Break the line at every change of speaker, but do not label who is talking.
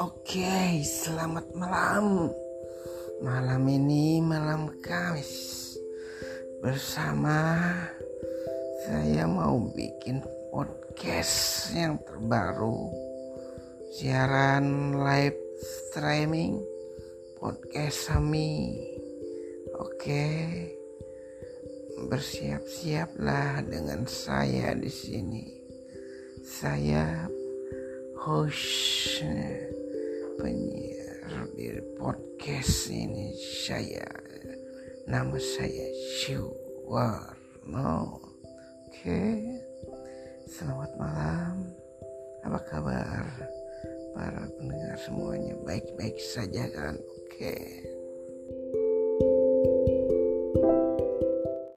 Oke, selamat malam. Malam ini malam Kamis. Bersama saya mau bikin podcast yang terbaru. Siaran live streaming podcast Sami. Oke. Bersiap-siaplah dengan saya di sini. Saya host podcast ini saya. Nama saya Syuwarno oke. Selamat malam. Apa kabar? Para pendengar semuanya baik-baik saja kan? Oke